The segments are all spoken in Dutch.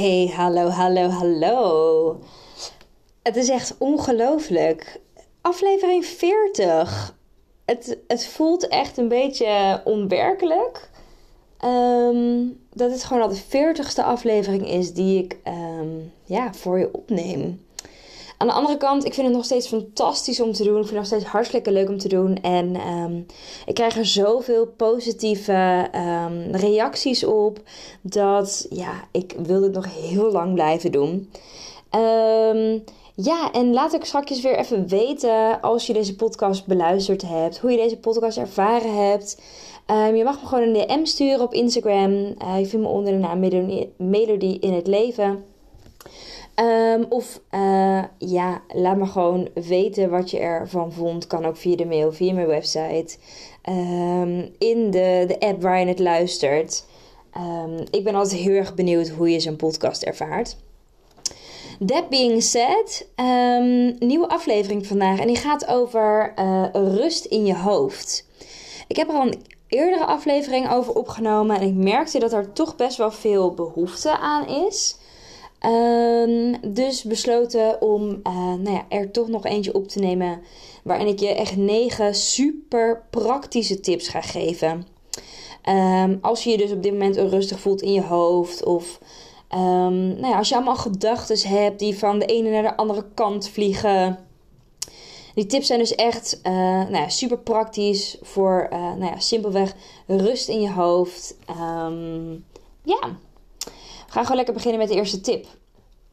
Hey, hallo, hallo, hallo. Het is echt ongelooflijk. Aflevering 40. Het, het voelt echt een beetje onwerkelijk. Ehm, dat het gewoon al de 40ste aflevering is die ik ehm, ja, voor je opneem. Aan de andere kant, ik vind het nog steeds fantastisch om te doen. Ik vind het nog steeds hartstikke leuk om te doen. En um, ik krijg er zoveel positieve um, reacties op. Dat ja, ik wil het nog heel lang blijven doen. Um, ja, en laat ik straks weer even weten als je deze podcast beluisterd hebt. Hoe je deze podcast ervaren hebt. je mag me gewoon een DM sturen op Instagram. Uh, je vindt me onder de naam Melody in het leven. Um, of uh, ja, laat me gewoon weten wat je ervan vond. Kan ook via de mail, via mijn website. Um, in de, de app waar je het luistert. Um, ik ben altijd heel erg benieuwd hoe je zo'n podcast ervaart. That being said, nieuwe aflevering vandaag. En die gaat over uh, rust in je hoofd. Ik heb er al een eerdere aflevering over opgenomen. En ik merkte dat er toch best wel veel behoefte aan is. Um, dus besloten om uh, nou ja, er toch nog eentje op te nemen. Waarin ik je echt negen super praktische tips ga geven. Um, als je je dus op dit moment onrustig voelt in je hoofd. Of um, nou ja, als je allemaal gedachten hebt die van de ene naar de andere kant vliegen. Die tips zijn dus echt uh, nou ja, super praktisch voor uh, nou ja, simpelweg rust in je hoofd. ja, gaan gewoon lekker beginnen met de eerste tip.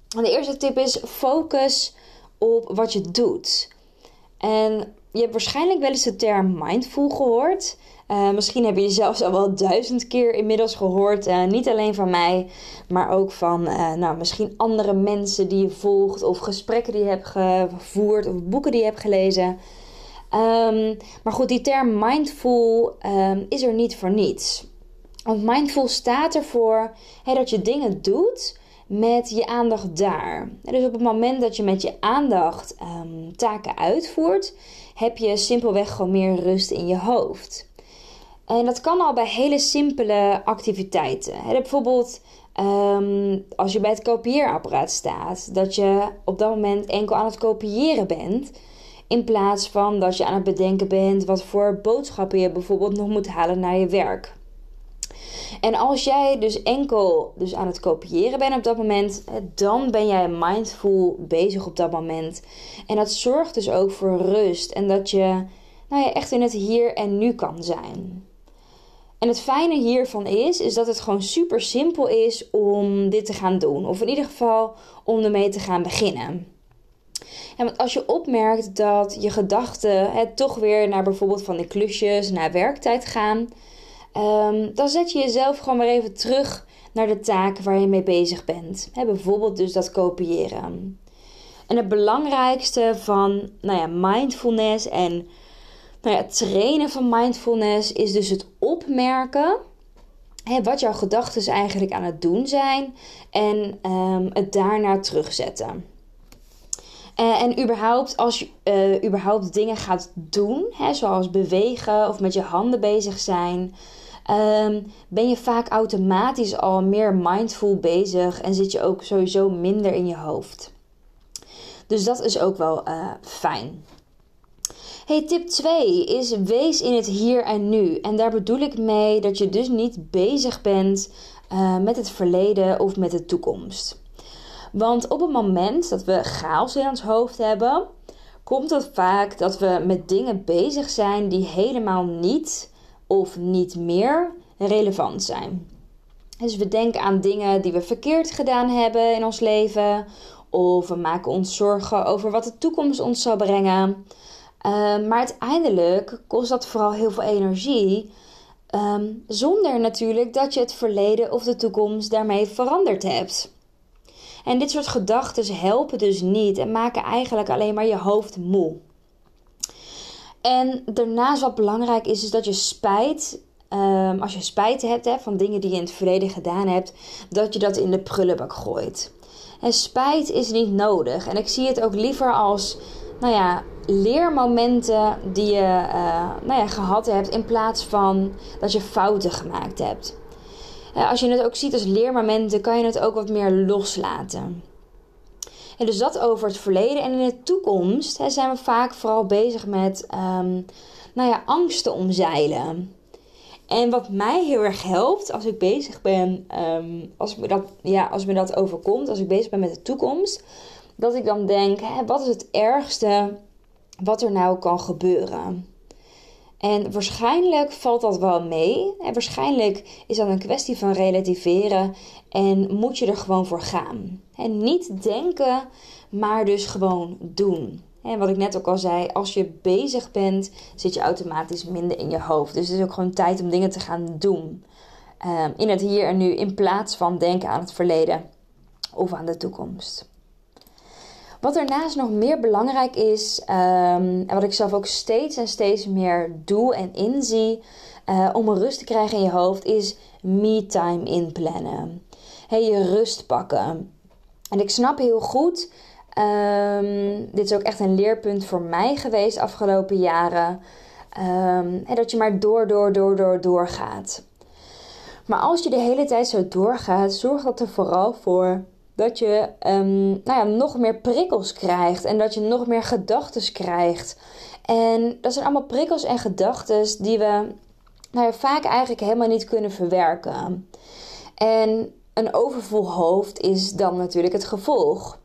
de eerste tip is focus op wat je doet. En je hebt waarschijnlijk wel eens de term mindful gehoord. Uh, misschien heb je die zelfs al wel duizend keer inmiddels gehoord. Uh, niet alleen van mij, maar ook van uh, nou, misschien andere mensen die je volgt. Of gesprekken die je hebt gevoerd. Of boeken die je hebt gelezen. Um, maar goed, die term mindful um, is er niet voor niets. Want mindful staat ervoor dat je dingen doet met je aandacht daar. Dus op het moment dat je met je aandacht um, taken uitvoert, heb je simpelweg gewoon meer rust in je hoofd. En dat kan al bij hele simpele activiteiten. Bijvoorbeeld um, als je bij het kopieerapparaat staat, dat je op dat moment enkel aan het kopiëren bent. In plaats van dat je aan het bedenken bent wat voor boodschappen je bijvoorbeeld nog moet halen naar je werk. En als jij dus enkel dus aan het kopiëren bent op dat moment, dan ben jij mindful bezig op dat moment. En dat zorgt dus ook voor rust en dat je nou ja, echt in het hier en nu kan zijn. En het fijne hiervan is, is dat het gewoon super simpel is om dit te gaan doen. Of in ieder geval om ermee te gaan beginnen. Ja, want als je opmerkt dat je gedachten toch weer naar bijvoorbeeld van de klusjes, naar werktijd gaan, Um, dan zet je jezelf gewoon maar even terug naar de taak waar je mee bezig bent. bijvoorbeeld dus dat kopiëren. En het belangrijkste van nou ja, mindfulness en nou ja, trainen van mindfulness is dus het opmerken wat jouw gedachten eigenlijk aan het doen zijn en um, het daarna terugzetten. Uh, en überhaupt, als je uh, überhaupt dingen gaat doen, zoals bewegen of met je handen bezig zijn, um, ben je vaak automatisch al meer mindful bezig en zit je ook sowieso minder in je hoofd. Dus dat is ook wel uh, fijn. Hey, tip 2 is wees in het hier en nu. En daar bedoel ik mee dat je dus niet bezig bent uh, met het verleden of met de toekomst. Want op het moment dat we chaos in ons hoofd hebben, komt het vaak dat we met dingen bezig zijn die helemaal niet of niet meer relevant zijn. Dus we denken aan dingen die we verkeerd gedaan hebben in ons leven, of we maken ons zorgen over wat de toekomst ons zal brengen. Ehm, maar uiteindelijk kost dat vooral heel veel energie. Ehm, zonder natuurlijk dat je het verleden of de toekomst daarmee veranderd hebt. En dit soort gedachten helpen dus niet en maken eigenlijk alleen maar je hoofd moe. En daarnaast wat belangrijk is, is dat je spijt, ehm, als je spijt hebt hè, van dingen die je in het verleden gedaan hebt, dat je dat in de prullenbak gooit. En spijt is niet nodig. En ik zie het ook liever als, nou ja, leermomenten die je uh, nou ja, gehad hebt in plaats van dat je fouten gemaakt hebt. Uh, als je het ook ziet als leermomenten, kan je het ook wat meer loslaten. En dus dat over het verleden. En in de toekomst zijn we vaak vooral bezig met um, nou ja, angsten omzeilen. En wat mij heel erg helpt als ik bezig ben, um, als, me dat, ja, als me dat overkomt, als ik bezig ben met de toekomst, dat ik dan denk: hè, wat is het ergste wat er nou kan gebeuren? En waarschijnlijk valt dat wel mee. En waarschijnlijk is dat een kwestie van relativeren en moet je er gewoon voor gaan. En niet denken, maar dus gewoon doen. En wat ik net ook al zei, als je bezig bent, zit je automatisch minder in je hoofd. Dus het is ook gewoon tijd om dingen te gaan doen. Um, in het hier en nu, in plaats van denken aan het verleden of aan de toekomst. Wat daarnaast nog meer belangrijk is, um, en wat ik zelf ook steeds en steeds meer doe en inzie uh, om een rust te krijgen in je hoofd, is me-time inplannen. Hey, je rust pakken. En ik snap heel goed, um, dit is ook echt een leerpunt voor mij geweest afgelopen jaren, um, dat je maar door, door, door, door, door gaat. Maar als je de hele tijd zo doorgaat, zorg dat er vooral voor dat je um, nou ja, nog meer prikkels krijgt en dat je nog meer gedachten krijgt. En dat zijn allemaal prikkels en gedachten die we nou ja, vaak eigenlijk helemaal niet kunnen verwerken. En een overvol hoofd is dan natuurlijk het gevolg.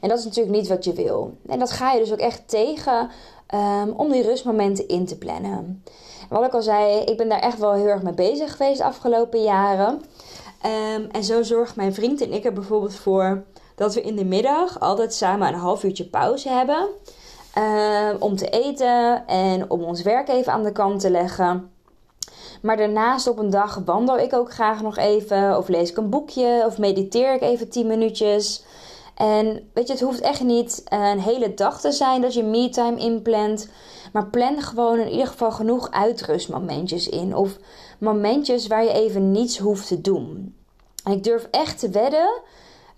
En dat is natuurlijk niet wat je wil. En dat ga je dus ook echt tegen um, om die rustmomenten in te plannen. wat ik al zei, ik ben daar echt wel heel erg mee bezig geweest de afgelopen jaren. Um, en zo zorgt mijn vriend en ik er bijvoorbeeld voor dat we in de middag altijd samen een half uurtje pauze hebben. Um, om te eten en om ons werk even aan de kant te leggen. Maar daarnaast op een dag wandel ik ook graag nog even. Of lees ik een boekje. Of mediteer ik even 10 minuutjes. En weet je, het hoeft echt niet een hele dag te zijn dat je me-time inplant. Maar plan gewoon in ieder geval genoeg uitrustmomentjes in. Of momentjes waar je even niets hoeft te doen. En ik durf echt te wedden.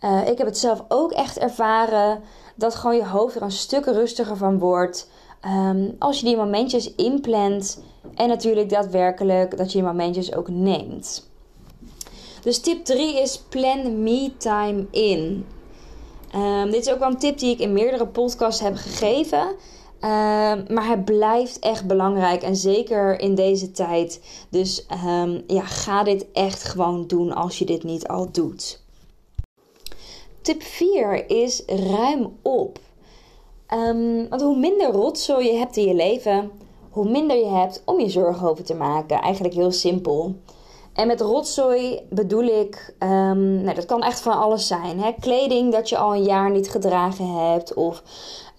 Uh, ik heb het zelf ook echt ervaren. Dat gewoon je hoofd er een stuk rustiger van wordt. Um, als je die momentjes inplant. En natuurlijk daadwerkelijk dat je die momentjes ook neemt. Dus tip 3 is plan me time in. Um, dit is ook wel een tip die ik in meerdere podcasts heb gegeven. Um, maar het blijft echt belangrijk en zeker in deze tijd. Dus um, ja, ga dit echt gewoon doen als je dit niet al doet. Tip 4 is ruim op. Um, want hoe minder rotzooi je hebt in je leven, hoe minder je hebt om je zorgen over te maken. Eigenlijk heel simpel. En met rotzooi bedoel ik, um, nou, dat kan echt van alles zijn. Hè? Kleding dat je al een jaar niet gedragen hebt. Of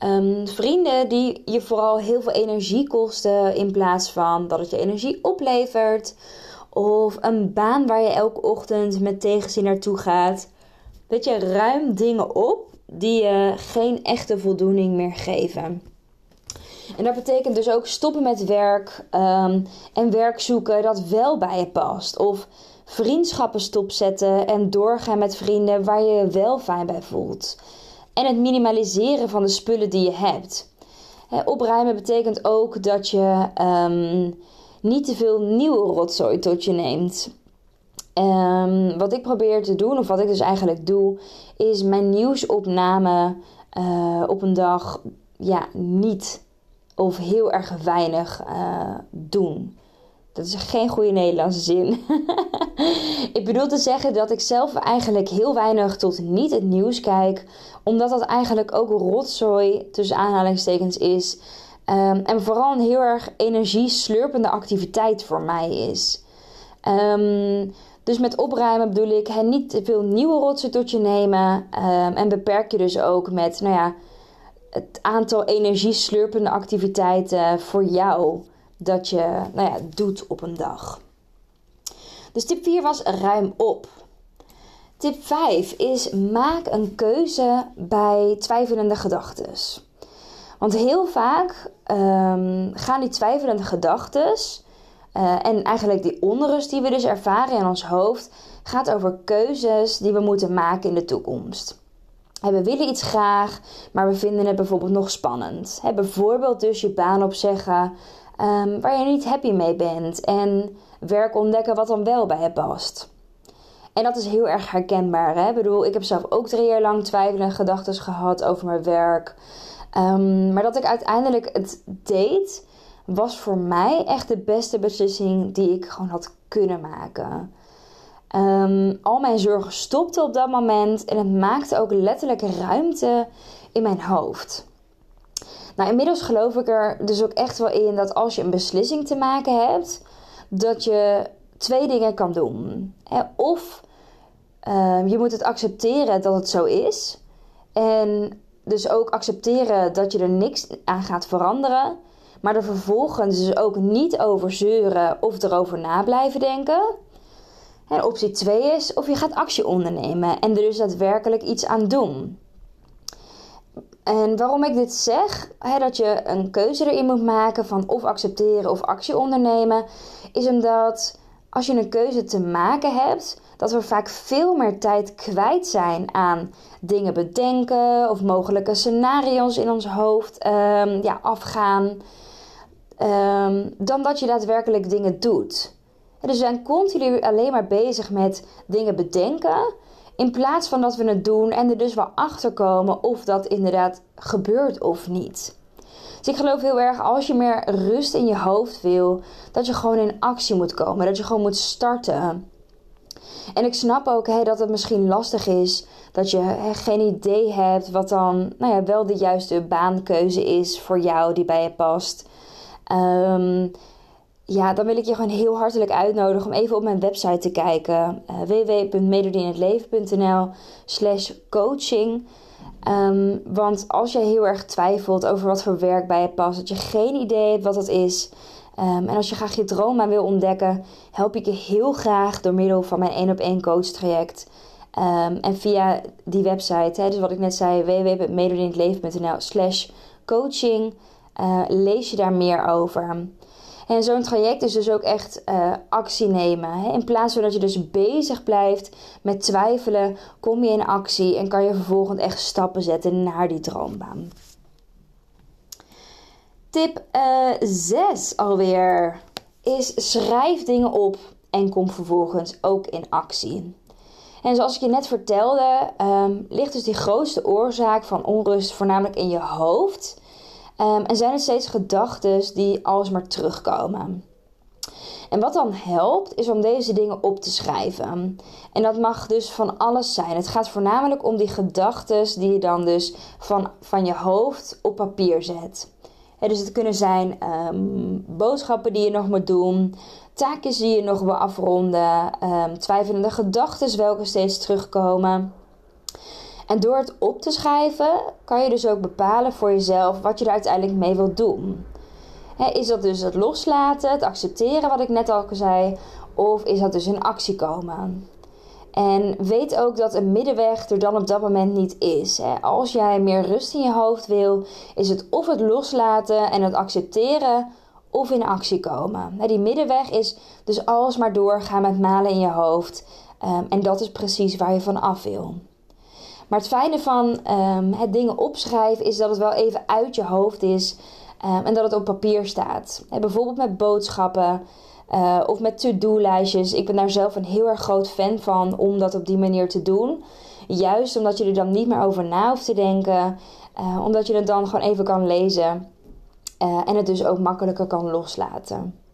um, vrienden die je vooral heel veel energie kosten in plaats van dat het je energie oplevert. Of een baan waar je elke ochtend met tegenzin naartoe gaat. Weet je, ruim dingen op die je geen echte voldoening meer geven. En dat betekent dus ook stoppen met werk um, en werk zoeken dat wel bij je past. Of vriendschappen stopzetten en doorgaan met vrienden waar je je wel fijn bij voelt. En het minimaliseren van de spullen die je hebt. He, opruimen betekent ook dat je um, niet te veel nieuwe rotzooi tot je neemt. Um, wat ik probeer te doen, of wat ik dus eigenlijk doe, is mijn nieuwsopname uh, op een dag ja, niet of heel erg weinig uh, doen. Dat is geen goede Nederlandse zin. ik bedoel te zeggen dat ik zelf eigenlijk heel weinig tot niet het nieuws kijk, omdat dat eigenlijk ook rotzooi tussen aanhalingstekens is. Um, en vooral een heel erg energieslurpende activiteit voor mij is. Um, dus met opruimen bedoel ik niet te veel nieuwe rotzooi tot je nemen. Um, en beperk je dus ook met, nou ja, het aantal energieslurpende activiteiten voor jou dat je nou ja, doet op een dag. Dus tip 4 was ruim op. Tip 5 is maak een keuze bij twijfelende gedachten. Want heel vaak um, gaan die twijfelende gedachten uh, en eigenlijk die onrust die we dus ervaren in ons hoofd, gaat over keuzes die we moeten maken in de toekomst. We willen iets graag, maar we vinden het bijvoorbeeld nog spannend. bijvoorbeeld dus je baan opzeggen um, waar je niet happy mee bent en werk ontdekken wat dan wel bij je past. En dat is heel erg herkenbaar. Hè? Ik bedoel, ik heb zelf ook drie jaar lang twijfelende gedachten gehad over mijn werk. Um, maar dat ik uiteindelijk het deed, was voor mij echt de beste beslissing die ik gewoon had kunnen maken. Um, al mijn zorgen stopten op dat moment en het maakte ook letterlijk ruimte in mijn hoofd. Nou, inmiddels geloof ik er dus ook echt wel in dat als je een beslissing te maken hebt, dat je twee dingen kan doen. Of uh, je moet het accepteren dat het zo is. En dus ook accepteren dat je er niks aan gaat veranderen. Maar er vervolgens dus ook niet over zeuren of erover na blijven denken. En optie 2 is of je gaat actie ondernemen en er dus daadwerkelijk iets aan doen. En waarom ik dit zeg, hè, dat je een keuze erin moet maken van of accepteren of actie ondernemen, is omdat als je een keuze te maken hebt, dat we vaak veel meer tijd kwijt zijn aan dingen bedenken of mogelijke scenario's in ons hoofd um, ja, afgaan, um, dan dat je daadwerkelijk dingen doet. Dus we zijn continu alleen maar bezig met dingen bedenken. In plaats van dat we het doen en er dus wel achter komen of dat inderdaad gebeurt of niet. Dus ik geloof heel erg als je meer rust in je hoofd wil, dat je gewoon in actie moet komen. Dat je gewoon moet starten. En ik snap ook hè, dat het misschien lastig is dat je geen idee hebt wat dan nou ja, wel de juiste baankeuze is voor jou die bij je past. Um, ja, dan wil ik je gewoon heel hartelijk uitnodigen om even op mijn website te kijken. Uh, slash coaching. Um, want als je heel erg twijfelt over wat voor werk bij je past, dat je geen idee hebt wat dat is. Um, en als je graag je droom wil ontdekken, help ik je heel graag door middel van mijn 1 op 1 coach traject. Um, en via die website, hè, dus wat ik net zei, www.medodinhetleven.nl slash coaching, uh, lees je daar meer over. En zo'n traject is dus ook echt uh, actie nemen. Hè? In plaats van dat je dus bezig blijft met twijfelen, kom je in actie en kan je vervolgens echt stappen zetten naar die droombaan. Tip 6 uh, alweer is schrijf dingen op en kom vervolgens ook in actie. En zoals ik je net vertelde, um, ligt dus die grootste oorzaak van onrust voornamelijk in je hoofd. En zijn er steeds gedachten die alsmaar terugkomen. En wat dan helpt, is om deze dingen op te schrijven. En dat mag dus van alles zijn. Het gaat voornamelijk om die gedachten die je dan dus van, van je hoofd op papier zet. dus het kunnen zijn um, boodschappen die je nog moet doen, taakjes die je nog wil afronden, um, twijfelende gedachten welke steeds terugkomen. En door het op te schrijven kan je dus ook bepalen voor jezelf wat je er uiteindelijk mee wilt doen. is dat dus het loslaten, het accepteren wat ik net al zei, of is dat dus in actie komen? En weet ook dat een middenweg er dan op dat moment niet is. Als jij meer rust in je hoofd wil, is het of het loslaten en het accepteren of in actie komen. Die middenweg is dus alsmaar doorgaan met malen in je hoofd. Ehm, en dat is precies waar je van af wil. Maar het fijne van ehm, het dingen opschrijven is dat het wel even uit je hoofd is ehm, en dat het op papier staat. bijvoorbeeld met boodschappen uh, of met to-do-lijstjes. Ik ben daar zelf een heel erg groot fan van om dat op die manier te doen. Juist omdat je er dan niet meer over na hoeft te denken, uh, omdat je het dan gewoon even kan lezen en het dus ook makkelijker kan loslaten.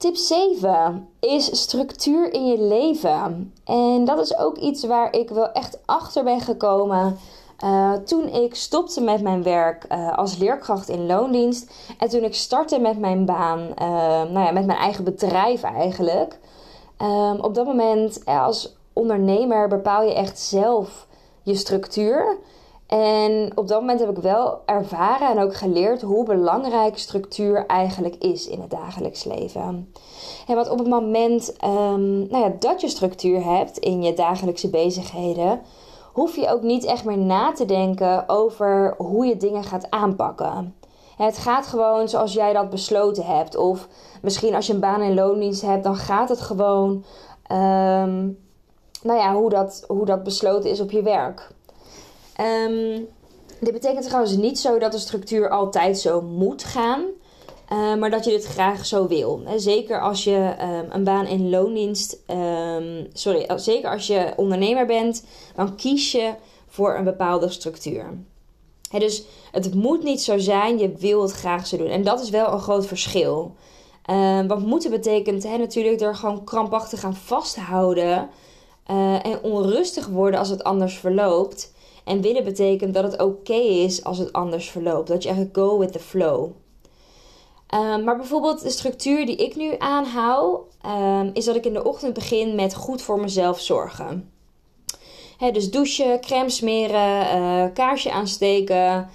Tip 7 is structuur in je leven. En dat is ook iets waar ik wel echt achter ben gekomen. Uh, toen ik stopte met mijn werk uh, als leerkracht in loondienst. En toen ik startte met mijn baan, uh, nou ja, met mijn eigen bedrijf eigenlijk. Um, op dat moment als ondernemer bepaal je echt zelf je structuur. En op dat moment heb ik wel ervaren en ook geleerd hoe belangrijk structuur eigenlijk is in het dagelijks leven. En want op het moment um, nou ja, dat je structuur hebt in je dagelijkse bezigheden, hoef je ook niet echt meer na te denken over hoe je dingen gaat aanpakken. Het gaat gewoon zoals jij dat besloten hebt. Of misschien als je een baan in loondienst hebt, dan gaat het gewoon. Um, nou ja, hoe dat, hoe dat besloten is op je werk. Um, dit betekent trouwens niet zo dat de structuur altijd zo moet gaan. Uh, maar dat je dit graag zo wil. Zeker als je um, een baan in loondienst. Um, sorry, zeker als je ondernemer bent, dan kies je voor een bepaalde structuur. Dus het moet niet zo zijn, je wil het graag zo doen. En dat is wel een groot verschil. Uh, want moeten betekent natuurlijk er gewoon krampachtig aan vasthouden. En onrustig worden als het anders verloopt. En willen betekent dat het oké is als het anders verloopt. Dat je eigenlijk go with the flow. Um, maar bijvoorbeeld de structuur die ik nu aanhoud, um, is dat ik in de ochtend begin met goed voor mezelf zorgen. dus douchen, crème smeren, uh, kaarsje aansteken.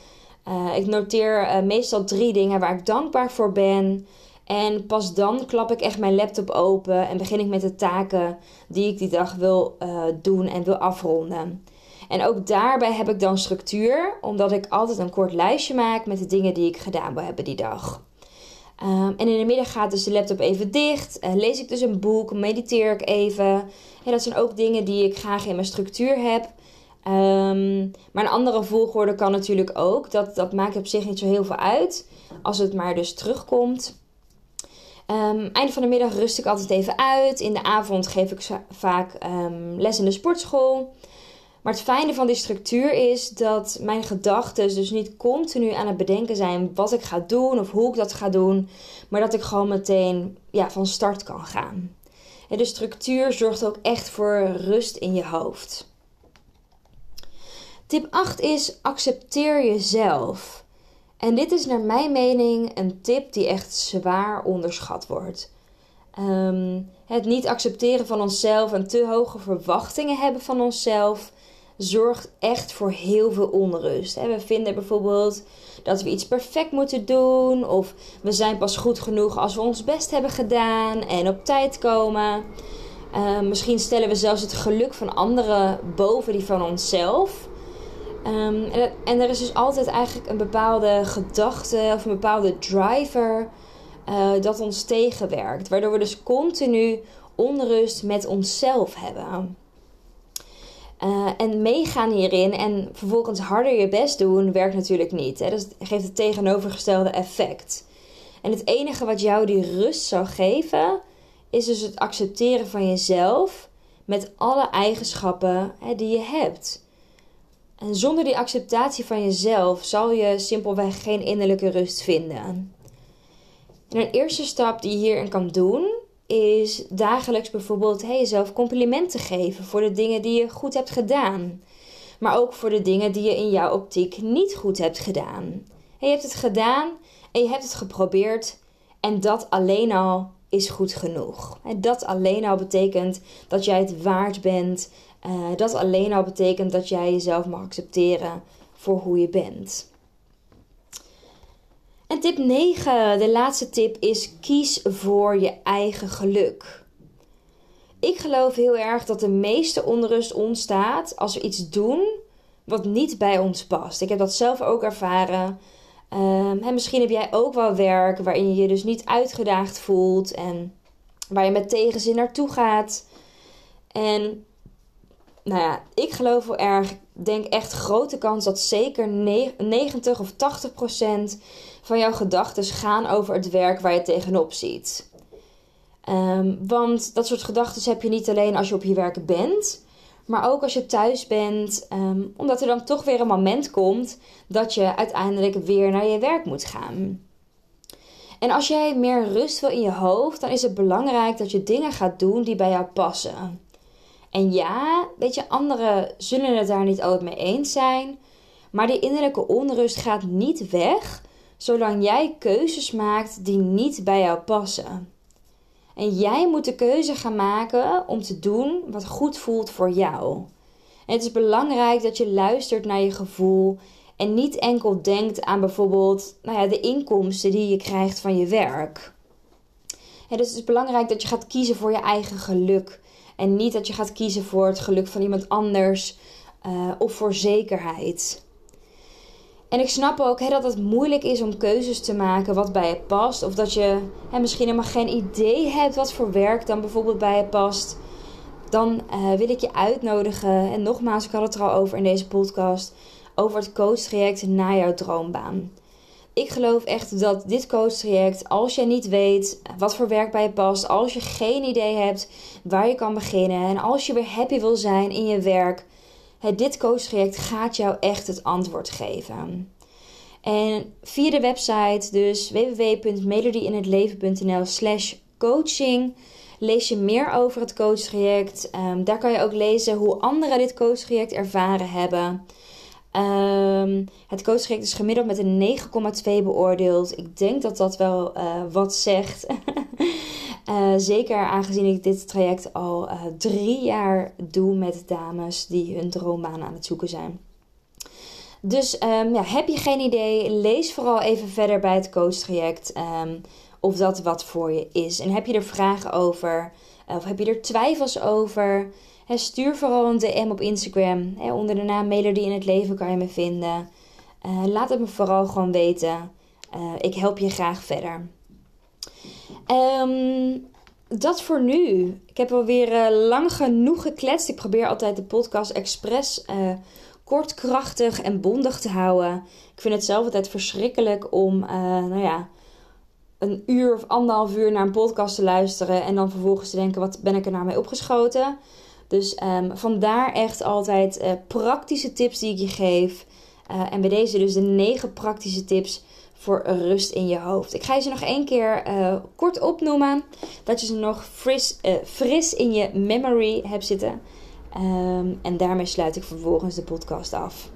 Uh, ik noteer uh, meestal drie dingen waar ik dankbaar voor ben. En pas dan klap ik echt mijn laptop open en begin ik met de taken die ik die dag wil doen en wil afronden. En ook daarbij heb ik dan structuur, omdat ik altijd een kort lijstje maak met de dingen die ik gedaan wil hebben die dag. Um, en in de middag gaat dus de laptop even dicht. Uh, lees ik dus een boek, mediteer ik even. En dat zijn ook dingen die ik graag in mijn structuur heb. Um, maar een andere volgorde kan natuurlijk ook. Dat, dat maakt op zich niet zo heel veel uit. Als het maar dus terugkomt. Um, einde van de middag rust ik altijd even uit. In de avond geef ik vaak les in de sportschool. Maar het fijne van die structuur is dat mijn gedachten dus niet continu aan het bedenken zijn wat ik ga doen of hoe ik dat ga doen, maar dat ik gewoon meteen ja, van start kan gaan. En de structuur zorgt ook echt voor rust in je hoofd. Tip 8 is accepteer jezelf. En dit is naar mijn mening een tip die echt zwaar onderschat wordt. Um, het niet accepteren van onszelf en te hoge verwachtingen hebben van onszelf zorgt echt voor heel veel onrust. We vinden bijvoorbeeld dat we iets perfect moeten doen, of we zijn pas goed genoeg als we ons best hebben gedaan en op tijd komen. Uh, misschien stellen we zelfs het geluk van anderen boven die van onszelf. Um, en, er is dus altijd eigenlijk een bepaalde gedachte of een bepaalde driver uh, dat ons tegenwerkt. Waardoor we dus continu onrust met onszelf hebben. Uh, en meegaan hierin en vervolgens harder je best doen, werkt natuurlijk niet. Hè? Dat geeft het tegenovergestelde effect. En het enige wat jou die rust zou geven, is dus het accepteren van jezelf met alle eigenschappen hè, die je hebt. En zonder die acceptatie van jezelf zal je simpelweg geen innerlijke rust vinden. En een eerste stap die je hierin kan doen, is dagelijks bijvoorbeeld hey, jezelf complimenten geven voor de dingen die je goed hebt gedaan. Maar ook voor de dingen die je in jouw optiek niet goed hebt gedaan. je hebt het gedaan en je hebt het geprobeerd en dat alleen al is goed genoeg. dat alleen al betekent dat jij het waard bent. Uh, dat alleen al betekent dat jij jezelf mag accepteren voor hoe je bent. En tip 9, de laatste tip is kies voor je eigen geluk. Ik geloof heel erg dat de meeste onrust ontstaat als we iets doen wat niet bij ons past. Ik heb dat zelf ook ervaren. En misschien heb jij ook wel werk waarin je je dus niet uitgedaagd voelt en waar je met tegenzin naartoe gaat. En nou ja, ik geloof wel erg, denk echt grote kans dat zeker 90 of 80 procent van jouw gedachten gaan over het werk waar je tegenop ziet. Um, want dat soort gedachten heb je niet alleen als je op je werk bent, maar ook als je thuis bent, um, omdat er dan toch weer een moment komt dat je uiteindelijk weer naar je werk moet gaan. En als jij meer rust wil in je hoofd, dan is het belangrijk dat je dingen gaat doen die bij jou passen. En ja, weet je, anderen zullen het daar niet altijd mee eens zijn, maar die innerlijke onrust gaat niet weg zolang jij keuzes maakt die niet bij jou passen. En jij moet de keuze gaan maken om te doen wat goed voelt voor jou. Het is belangrijk dat je luistert naar je gevoel en niet enkel denkt aan bijvoorbeeld nou ja, de inkomsten die je krijgt van je werk. Dus het is belangrijk dat je gaat kiezen voor je eigen geluk. En niet dat je gaat kiezen voor het geluk van iemand anders uh, of voor zekerheid. En ik snap ook dat het moeilijk is om keuzes te maken wat bij je past. Of dat je hè, misschien helemaal geen idee hebt wat voor werk dan bijvoorbeeld bij je past. Dan uh, wil ik je uitnodigen. En nogmaals, ik had het er al over in deze podcast. Over het coachtraject naar jouw droombaan. Ik geloof echt dat dit coachtraject, als je niet weet wat voor werk bij je past, als je geen idee hebt waar je kan beginnen en als je weer happy wil zijn in je werk, dit coachtraject gaat jou echt het antwoord geven. En via de website, dus www.melodyinhetleven.nl slash coaching, lees je meer over het coachtraject. Um, daar kan je ook lezen hoe anderen dit coachtraject ervaren hebben. Um, het coachtraject is gemiddeld met een 9,2 beoordeeld. Ik denk dat dat wel uh, wat zegt. uh, zeker aangezien ik dit traject al uh, drie jaar doe met dames die hun droombaan aan het zoeken zijn. Dus um, ja, heb je geen idee, lees vooral even verder bij het coachtraject um, of dat wat voor je is. En heb je er vragen over of heb je er twijfels over? stuur vooral een DM op Instagram. onder de naam Melody in het Leven kan je me vinden. Uh, laat het me vooral gewoon weten. Uh, ik help je graag verder. Um, dat voor nu. Ik heb alweer uh, lang genoeg gekletst. Ik probeer altijd de podcast expres kort, krachtig en bondig te houden. Ik vind het zelf altijd verschrikkelijk om, nou ja, een uur of anderhalf uur naar een podcast te luisteren en dan vervolgens te denken: wat ben ik er nou mee opgeschoten? Dus um, vandaar echt altijd uh, praktische tips die ik je geef. Uh, en bij deze dus de negen praktische tips voor rust in je hoofd. Ik ga je ze nog één keer uh, kort opnoemen. Dat je ze nog fris, fris in je memory hebt zitten. Um, en daarmee sluit ik vervolgens de podcast af.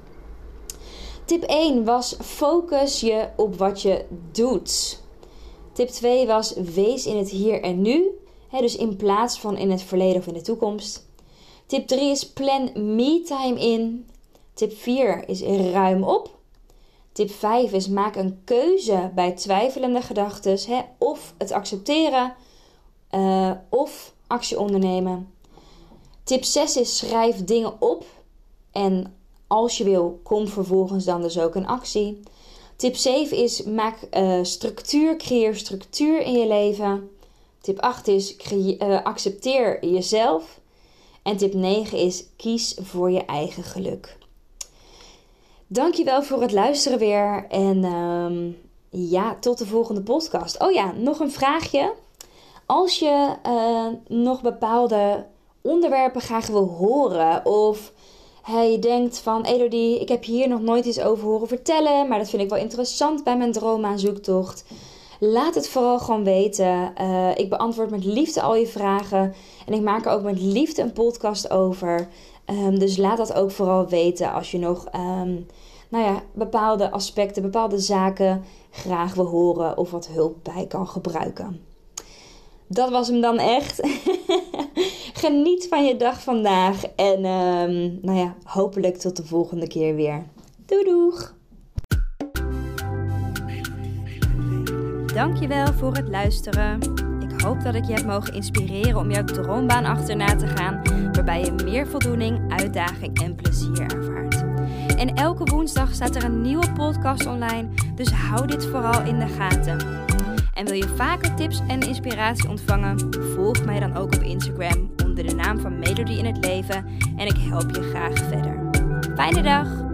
Tip 1 was focus je op wat je doet. Tip 2 was wees in het hier en nu. dus in plaats van in het verleden of in de toekomst. Tip 3 is plan me-time in. Tip 4 is ruim op. Tip 5 is maak een keuze bij twijfelende gedachten. Of het accepteren uh, of actie ondernemen. Tip 6 is schrijf dingen op. En als je wil, kom vervolgens dan dus ook een actie. Tip 7 is maak uh, structuur, creëer structuur in je leven. Tip 8 is uh, accepteer jezelf. En tip 9 is kies voor je eigen geluk. Dankjewel voor het luisteren weer. En um, ja, tot de volgende podcast. Oh ja, nog een vraagje. Als je uh, nog bepaalde onderwerpen graag wil horen of hij denkt van Elodie, ik heb hier nog nooit iets over horen vertellen, maar dat vind ik wel interessant bij mijn zoektocht. Laat het vooral gewoon weten. Uh, ik beantwoord met liefde al je vragen. En ik maak er ook met liefde een podcast over. Um, dus laat dat ook vooral weten als je nog um, nou ja, bepaalde aspecten, bepaalde zaken graag wil horen of wat hulp bij kan gebruiken. Dat was hem dan echt. Geniet van je dag vandaag. En um, nou ja, hopelijk tot de volgende keer weer. Doei doeg! Dankjewel voor het luisteren. Ik hoop dat ik je heb mogen inspireren om jouw droombaan achterna te gaan, waarbij je meer voldoening, uitdaging en plezier ervaart. En elke woensdag staat er een nieuwe podcast online, dus hou dit vooral in de gaten. En wil je vaker tips en inspiratie ontvangen? Volg mij dan ook op Instagram de naam van Melody in het Leven en ik help je graag verder. Fijne dag!